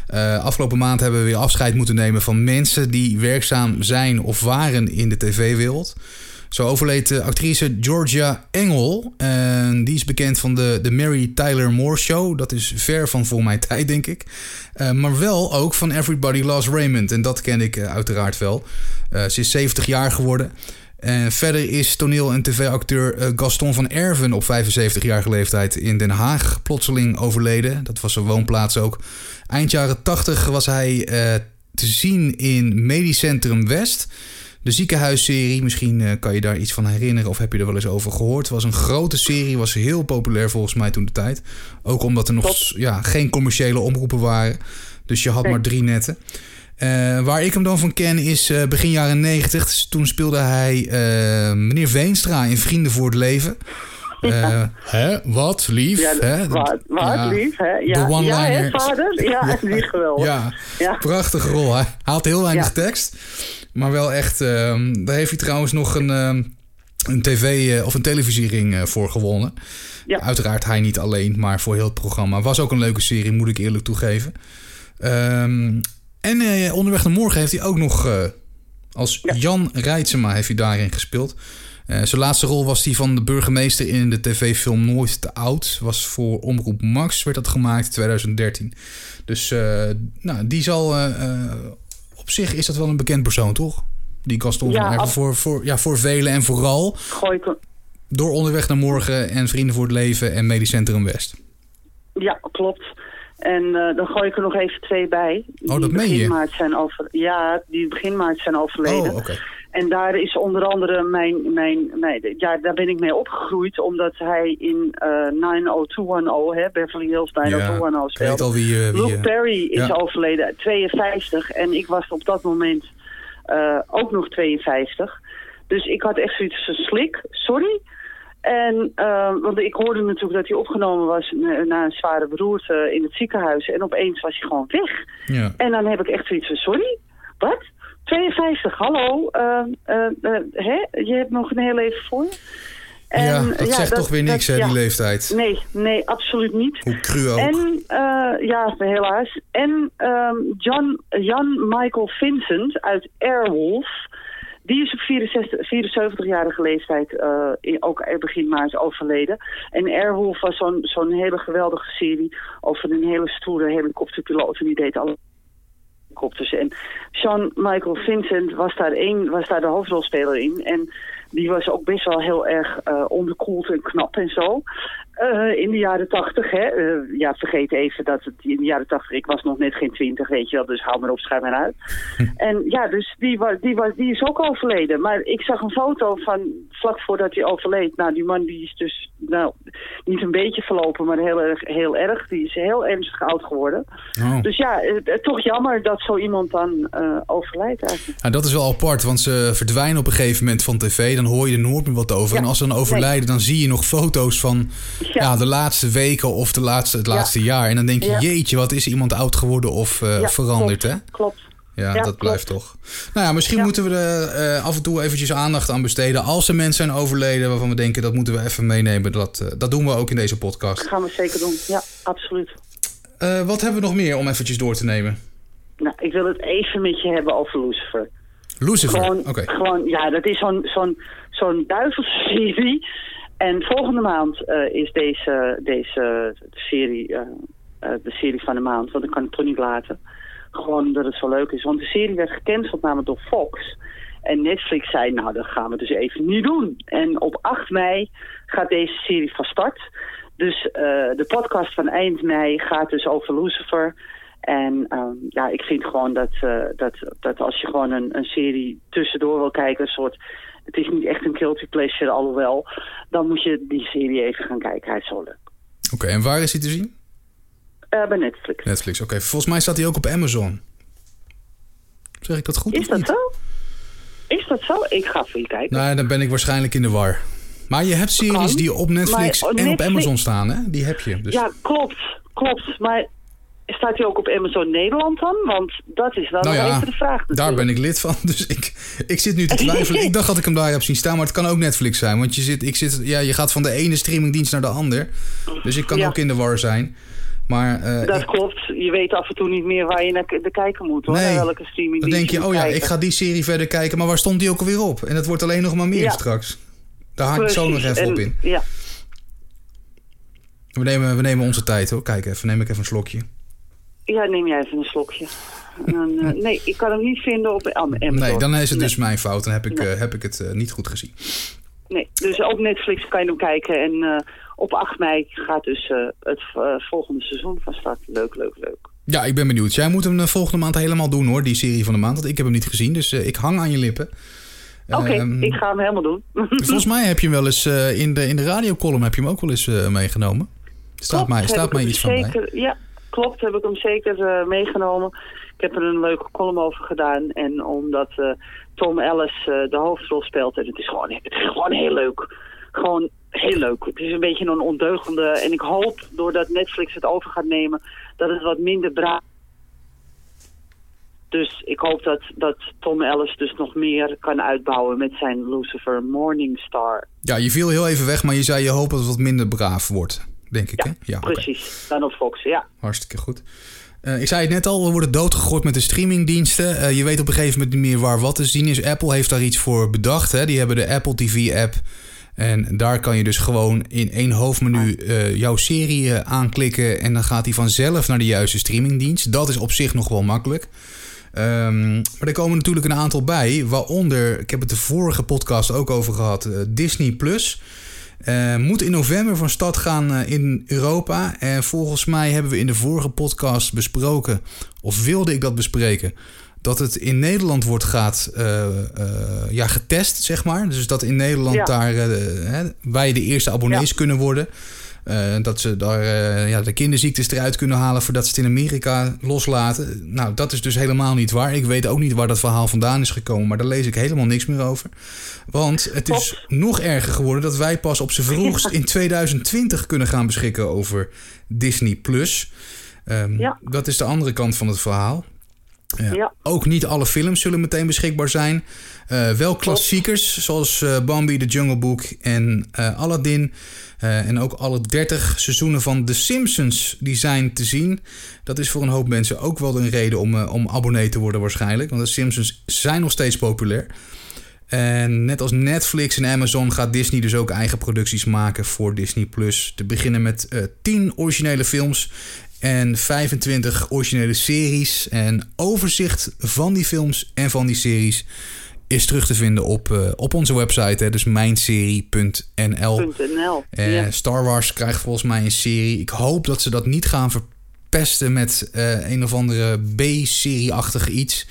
Eh, afgelopen maand hebben we weer afscheid moeten nemen van mensen die werkzaam zijn of waren in de tv-wereld. Zo overleed de actrice Georgia Engel. En die is bekend van de, de Mary Tyler Moore Show. Dat is ver van voor mijn tijd, denk ik. Eh, maar wel ook van Everybody Loves Raymond. En dat ken ik eh, uiteraard wel. Ze is 70 jaar geworden. En verder is toneel- en tv-acteur eh, Gaston van Erven op 75-jarige leeftijd in Den Haag plotseling overleden. Dat was zijn woonplaats ook. Eind jaren 80 was hij eh, te zien in Medisch Centrum West. De ziekenhuisserie, misschien eh, kan je daar iets van herinneren of heb je er wel eens over gehoord. Het was een grote serie, was heel populair volgens mij toen de tijd. Ook omdat er nog ja, geen commerciële omroepen waren. Dus je had Nee. maar drie netten. Eh, waar ik hem dan van ken is eh, begin jaren 90. Dus toen speelde hij eh, meneer Veenstra in Vrienden voor het Leven. Eh, hè? Wat? Lief? Ja, hè? wat, wat Ja. lief, hè? De Ja, ja one-liner. hè, vader? Ja, die geweldig. Ja, Ja. prachtige rol. Hij haalt heel weinig Ja. tekst. Maar wel echt... ehm, daar heeft hij trouwens nog een, ehm, een tv- of een televisiering voor gewonnen. Ja. Uiteraard hij niet alleen, maar voor heel het programma. Was ook een leuke serie, moet ik eerlijk toegeven. Ehm, en eh, onderweg naar morgen heeft hij ook nog... eh, als Ja. Jan Reitsema heeft hij daarin gespeeld. Eh, zijn laatste rol was die van de burgemeester in de tv-film Nooit te Oud. Was voor Omroep Max, werd dat gemaakt, 2013. Dus nou, die zal... op zich is dat wel een bekend persoon, toch? Die Gaston Ja, van Voor, voor, ja, voor velen en vooral Gooi ik door Onderweg naar Morgen en Vrienden voor het Leven en Medisch Centrum West. Ja, klopt. En eh, dan gooi ik er nog even twee bij. Oh, dat die meen je? begin maart zijn over, Ja, die begin maart zijn overleden. Oh, oké. En daar is onder andere mijn, mijn, mijn... Ja, daar ben ik mee opgegroeid. Omdat hij in eh 90210, hè, Beverly Hills 90210 ik speelde. weet al wie... eh, wie Luke Perry is ja. overleden, 52. En ik was op dat moment eh, ook nog 52. Dus ik had echt zoiets van slik, sorry. En, eh, want ik hoorde natuurlijk dat hij opgenomen was na, een zware beroerte in het ziekenhuis. En opeens was hij gewoon weg. ja. En dan heb ik echt zoiets van, sorry, wat? 52, hallo, eh, hè? je hebt nog een heel leven voor je. En, ja, dat zegt toch weer niks, hè, ja. die leeftijd. Nee, nee, absoluut niet. Hoe cru ook. En, eh, ja, helaas. En ehm, John, Jan Michael Vincent uit Airwolf. Die is op 64 74-jarige leeftijd uh, in, ook begin maart overleden. En Airwolf was zo'n zo'n hele geweldige serie over een hele stoere helikopterpiloot. En die deed alle helikopters. En Sean Michael Vincent was daar, een, was daar de hoofdrolspeler in. En die was ook best wel heel erg uh, onderkoeld en knap en zo. Uh, in de jaren tachtig, hè. Uh, ja, vergeet even dat het in de jaren tachtig... Ik was nog net geen twintig, weet je wel. Dus hou maar op, schrijf maar uit. en ja, dus die, was, die, was, die is ook overleden. Maar ik zag een foto van vlak voordat hij overleed. Nou, die man die is dus... Nou, niet een beetje verlopen, maar heel erg. Heel erg. Die is heel ernstig oud geworden. Oh. Dus ja, toch jammer dat zo iemand dan overlijdt eigenlijk. Ja, dat is wel apart, want ze verdwijnen op een gegeven moment van tv. Dan hoor je er nooit meer wat over. Ja. En als ze dan overlijden, nee. dan zie je nog foto's van ja. ja. de laatste weken of de laatste, het laatste ja. jaar. En dan denk je, jeetje, wat is iemand oud geworden of uh, veranderd, klopt, hè? Klopt. Ja, dat klopt. blijft toch. Nou ja, misschien moeten we er uh, af en toe eventjes aandacht aan besteden. Als er mensen zijn overleden waarvan we denken dat moeten we even meenemen. Dat, uh, dat doen we ook in deze podcast. Dat gaan we zeker doen, ja, absoluut. Wat hebben we nog meer om eventjes door te nemen? Nou, ik wil het even met je hebben over Lucifer. Lucifer, gewoon, oké. Okay. Gewoon, ja, dat is zo'n zo'n zo'n duivelsserie. En volgende maand uh, is deze, deze serie uh, uh, de serie van de maand. Want ik kan het toch niet laten. Gewoon omdat het zo leuk is. Want de serie werd gecanceld namelijk door Fox. En Netflix zei, nou dat gaan we dus even niet doen. En op 8 mei gaat deze serie van start. Dus de podcast van eind mei gaat dus over Lucifer. En um, ja, ik vind gewoon dat, dat, dat als je gewoon een, een serie tussendoor wil kijken, een soort... Het is niet echt een guilty pleasure, alhoewel. Dan moet je die serie even gaan kijken. Hij is zo leuk. Oké, okay, en waar is hij te zien? Uh, bij Netflix. Netflix, oké. Okay. Volgens mij staat hij ook op Amazon. Zeg ik dat goed? Is dat niet? zo? Is dat zo? Ik ga voor je kijken. Nou, dan ben ik waarschijnlijk in de war. Maar je hebt series die op Netflix en Netflix... op Amazon staan, hè? Die heb je. Dus. Ja, klopt. Klopt. Maar Staat hij ook op Amazon Nederland dan? Want dat is wel nou ja, even de vraag. Natuurlijk. Daar ben ik lid van, dus ik, ik zit nu te twijfelen. ik dacht dat ik hem daar heb zien staan, maar het kan ook Netflix zijn. Want je, zit, ik zit, ja, je gaat van de ene streamingdienst naar de ander. Dus ik kan ja. ook in de war zijn. Maar, uh, dat ik, klopt. Je weet af en toe niet meer waar je naar de kijken moet. Hoor, nee, naar welke streamingdienst Dan denk je, oh ja, kijken. ik ga die serie verder kijken. Maar waar stond die ook alweer op? En het wordt alleen nog maar meer ja. straks. Daar haak ik zo nog even en, op in. Ja. We nemen, we nemen onze tijd hoor. Kijk even, neem ik even een slokje. Ja, neem jij even een slokje. Eh, nee, ik kan hem niet vinden op Amazon. Nee, dan is het dus mijn fout. Dan heb ik, eh, heb ik het eh, niet goed gezien. Nee, dus op Netflix kan je hem kijken. En op 8 mei gaat dus het volgende seizoen van start. Leuk, leuk, leuk. Ja, ik ben benieuwd. Jij moet hem de volgende maand helemaal doen hoor, die serie van de maand. Want ik heb hem niet gezien, dus ik hang aan je lippen. Oké, Ehm, ik ga hem helemaal doen. Volgens mij heb je hem wel eens in de, in de radiocolumn heb je hem ook wel eens meegenomen. Staat Klopt, mij, staat mij iets van bij. zeker, Ja, klopt. Heb ik hem zeker eh, meegenomen. Ik heb er een leuke column over gedaan. En omdat eh, Tom Ellis eh, de hoofdrol speelt. En het is, gewoon, het is gewoon heel leuk. Gewoon heel leuk. Het is een beetje een ondeugende. En ik hoop, doordat Netflix het over gaat nemen, dat het wat minder braaf dus ik hoop dat, dat Tom Ellis dus nog meer kan uitbouwen met zijn Lucifer Morningstar. Ja, je viel heel even weg, maar je zei je hoopt dat het wat minder braaf wordt, denk ik. Ja, hè? ja precies. Dan op Fox, ja. Hartstikke goed. Eh, ik zei het net al, we worden doodgegooid met de streamingdiensten. Eh, je weet op een gegeven moment niet meer waar wat te zien is. Apple heeft daar iets voor bedacht. Hè? Die hebben de Apple TV-app. En daar kan je dus gewoon in één hoofdmenu eh, jouw serie aanklikken. En dan gaat hij vanzelf naar de juiste streamingdienst. Dat is op zich nog wel makkelijk. Ehm, maar er komen natuurlijk een aantal bij. Waaronder, ik heb het de vorige podcast ook over gehad, eh, Disney Plus. Eh, moet in november van start gaan eh, in Europa. En volgens mij hebben we in de vorige podcast besproken, of wilde ik dat bespreken, dat het in Nederland wordt gaat, eh, ja, getest, zeg maar. Dus dat in Nederland Ja. daar hè, wij de eerste abonnees kunnen worden. Eh, dat ze daar eh, ja, de kinderziektes eruit kunnen halen voordat ze het in Amerika loslaten. Nou, dat is dus helemaal niet waar. Ik weet ook niet waar dat verhaal vandaan is gekomen, maar daar lees ik helemaal niks meer over. Want het is nog erger geworden dat wij pas op z'n vroegst in 2020 kunnen gaan beschikken over Disney Plus. Ehm, Ja. Dat is de andere kant van het verhaal. Ja. Ja. Ook niet alle films zullen meteen beschikbaar zijn. Eh, wel klassiekers zoals Bambi, The Jungle Book en Aladdin. Eh, en ook alle 30 seizoenen van The Simpsons die zijn te zien. Dat is voor een hoop mensen ook wel een reden om, eh, om abonnee te worden waarschijnlijk. Want The Simpsons zijn nog steeds populair. En net als Netflix en Amazon gaat Disney dus ook eigen producties maken voor Disney Plus. Te beginnen met eh 10 originele films en 25 originele series. En overzicht van die films en van die series is terug te vinden op, eh, op onze website. Hè, dus mijnserie.nl. .nl. Eh, ja. Star Wars krijgt volgens mij een serie. Ik hoop dat ze dat niet gaan verpesten met eh, een of andere B-serie-achtig iets.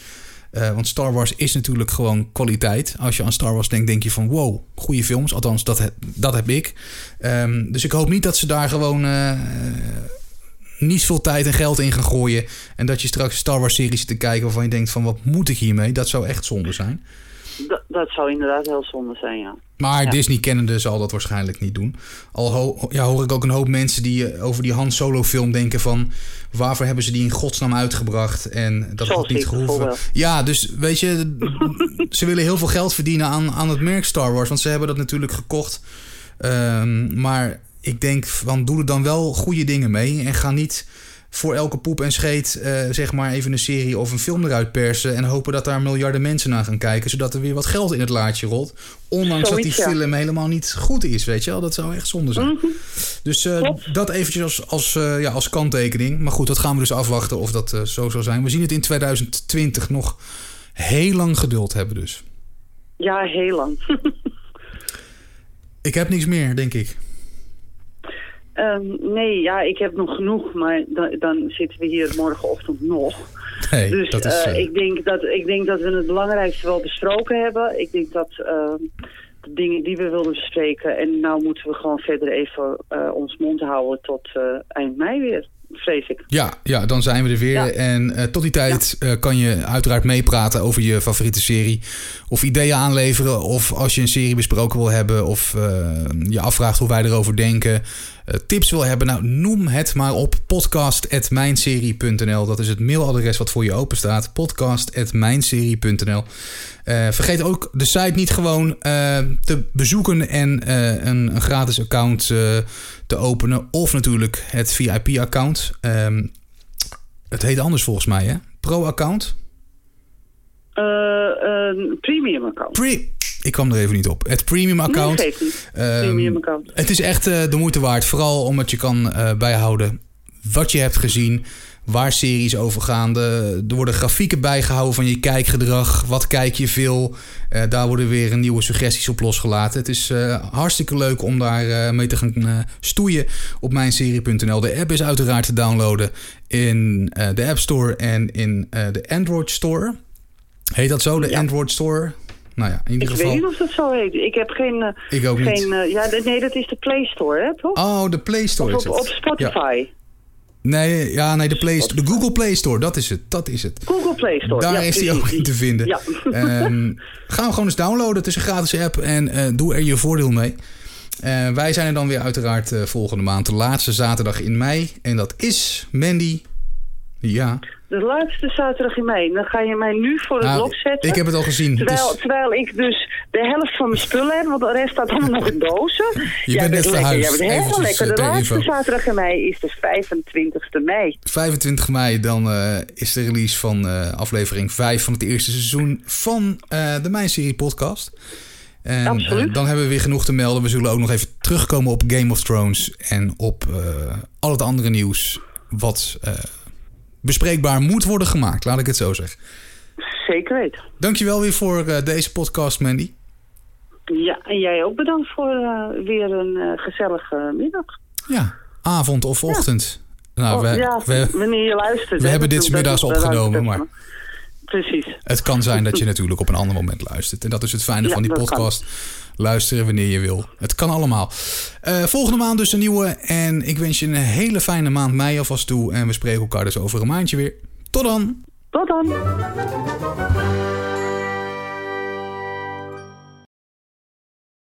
Want Star Wars is natuurlijk gewoon kwaliteit. Als je aan Star Wars denkt, denk je van wow, goede films. Althans, dat, heb- dat heb ik. Ehm, dus ik hoop niet dat ze daar gewoon niet veel tijd en geld in gaan gooien. En dat je straks een Star Wars serie zit te kijken waarvan je denkt van wat moet ik hiermee? Dat zou echt zonde zijn. Dat, dat zou inderdaad heel zonde zijn, ja. Maar Ja. Disney kennende zal dat waarschijnlijk niet doen. Al ho- ja, hoor ik ook een hoop mensen die eh, over die Han Solo film denken van... waarvoor hebben ze die in godsnaam uitgebracht en dat Zoals had niet gehoeven. Ja, dus weet je, ze willen heel veel geld verdienen aan, aan het merk Star Wars. Want ze hebben dat natuurlijk gekocht. Ehm, maar ik denk van doe er dan wel goede dingen mee en ga niet voor elke poep en scheet eh, zeg maar even een serie of een film eruit persen en hopen dat daar miljarden mensen naar gaan kijken, zodat er weer wat geld in het laadje rolt. Ondanks dat die ja. film helemaal niet goed is, weet je wel. Dat zou echt zonde zijn. Mhm. Dus eh, dat eventjes als, als, eh, ja, als kanttekening. Maar goed, dat gaan we dus afwachten of dat zo zal zijn. We zien het in 2020 nog heel lang geduld hebben dus. Ja, heel lang. Ik heb niks meer, denk ik. Ehm, nee, ja, ik heb nog genoeg, maar dan, dan zitten we hier morgenochtend nog. Nee, dus dat is... eh, ik, denk dat, ik denk dat we het belangrijkste wel besproken hebben. Ik denk dat ehm, de dingen die we wilden bespreken... en nou moeten we gewoon verder even eh, ons mond houden tot eind mei weer, vrees ik. Ja, ja, dan zijn we er weer. Ja. En tot die tijd kan je uiteraard meepraten over je favoriete serie. Of ideeën aanleveren. Of als je een serie besproken wil hebben. Of je afvraagt hoe wij erover denken. Eh, tips wil hebben. Nou, noem het maar op podcast.mijnserie.nl. Dat is het mailadres wat voor je open staat. Podcast.mijnserie.nl. Eh, vergeet ook de site niet gewoon eh, te bezoeken en een, een gratis account te openen. Of natuurlijk het VIP-account. Ehm, het heet anders volgens mij, hè? Pro-account? Eh, een premium account. Pre ik kwam er even niet op. Het. Nee, geeft niet. Ehm, Premium account. Het is echt eh, de moeite waard. Vooral omdat je kan eh, bijhouden wat je hebt gezien. waar series over gaan. De, er worden grafieken bijgehouden van je kijkgedrag. Wat kijk je veel? Uh, daar worden weer nieuwe suggesties op losgelaten. Het is hartstikke leuk om daar mee te gaan stoeien op mijnserie.nl. De app is uiteraard te downloaden in de App Store en in de Android Store. Heet dat zo, de ja. Android Store? Nou ja, in ieder ik geval. weet niet of dat zo heet. Ik heb geen. ik ook geen, niet. ja, nee, dat is de Play Store, hè, toch? Oh, de Play Store of op, het. op Spotify. Ja. Nee, ja, nee de, Play, de Google Play Store, dat is het. Dat is het. Google Play Store, Daar ja, is die ook in te vinden. Ja. Um, ga hem gewoon eens downloaden. Het is een gratis app en uh, doe er je voordeel mee. Uh, wij zijn er dan weer uiteraard uh, volgende maand. De laatste zaterdag in mei. En dat is, Mandy, ja... De laatste zaterdag in mei. Dan ga je mij nu voor het nou, blok zetten. Ik heb het al gezien. Terwijl, het is... terwijl ik dus de helft van mijn spullen heb. Want de rest staat allemaal nog in dozen. Je Jij bent net lekker. Jij verhuisd. bent helemaal lekker. De ter laatste info. zaterdag in mei is dus 25e mei. 25 mei dan uh, is de release van uh, aflevering 5 van het eerste seizoen van uh, de Mijn Serie podcast. En Absoluut. dan hebben we weer genoeg te melden. We zullen ook nog even terugkomen op Game of Thrones en op al het andere nieuws wat bespreekbaar moet worden gemaakt. Laat ik het zo zeggen. Zeker weten. Dankjewel weer voor uh, deze podcast, Mandy. Ja, en jij ook bedankt voor uh, weer een uh, gezellige middag. Ja, avond of ochtend. Ja. Nou, we, oh, ja, we, wanneer je luistert. We hè, hebben dit middags opgenomen, maar... Precies. Het kan zijn dat je natuurlijk op een ander moment luistert. En dat is het fijne ja, van die podcast. Kan. Luisteren wanneer je wil. Het kan allemaal. Uh, volgende maand dus een nieuwe. En ik wens je een hele fijne maand mei alvast toe. En we spreken elkaar dus over een maandje weer. Tot dan. Tot dan.